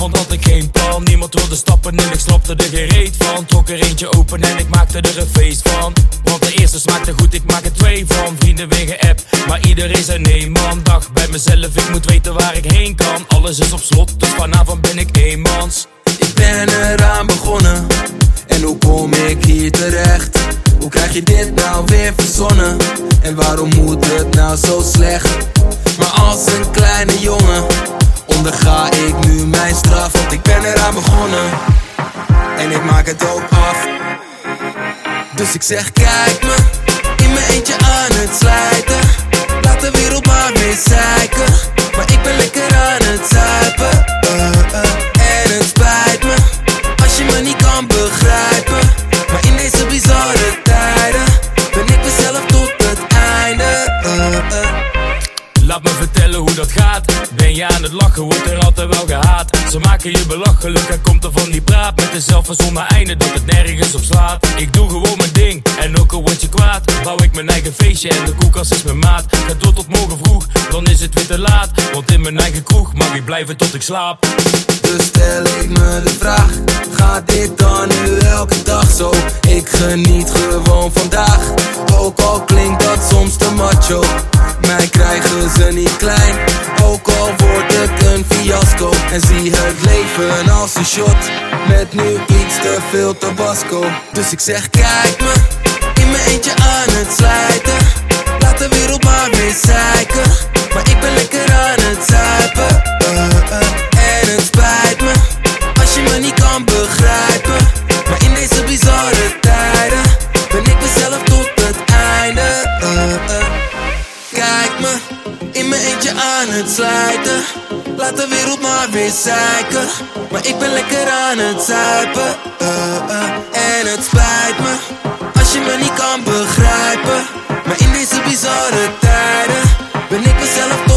want had ik geen plan. Niemand wilde stappen en ik snapte er geen reet van. Trok er eentje open en ik maakte er een feest van. Want de eerste smaakte goed, ik maak er twee van. Vrienden weer app, maar iedereen zei nee man Dacht bij mezelf, ik moet weten waar ik heen kan. Alles is op slot, dus vanavond ben ik eenmans. Ik ben eraan begonnen. En hoe kom ik hier terecht? Hoe krijg je dit nou weer verzonnen? En waarom moet het nou zo slecht? Maar als een kleine jongen Onderga eraan begonnen. En ik maak het ook af. Dus ik zeg kijk me In mijn eentje aan het slijten Laat me vertellen hoe dat gaat. Ben je aan het lachen, wordt er altijd wel gehaat. Ze maken je belachelijk, er komt er van die praat. Met een zelfverzonnen einde dat het nergens op slaat. Ik doe gewoon mijn ding, en ook al word je kwaad. Bouw ik mijn eigen feestje en de koelkast is mijn maat. Ga door tot morgen vroeg, dan is het weer te laat. Want in mijn eigen kroeg mag ik blijven tot ik slaap. Dus stel ik me de vraag Gaat dit dan nu elke dag zo? Ik geniet gewoon vandaag Ook al klinkt dat soms te macho En zie het leven als een shot. Met nu iets te veel tabasco. Dus ik zeg kijk me In mijn eentje aan het slijten Laat de wereld maar weer aan het slijten. Laat de wereld maar weer zeiken. Maar ik ben lekker aan het zuipen. Eh, eh, en het spijt me als je me niet kan begrijpen. Maar in deze bizarre tijden ben ik mezelf.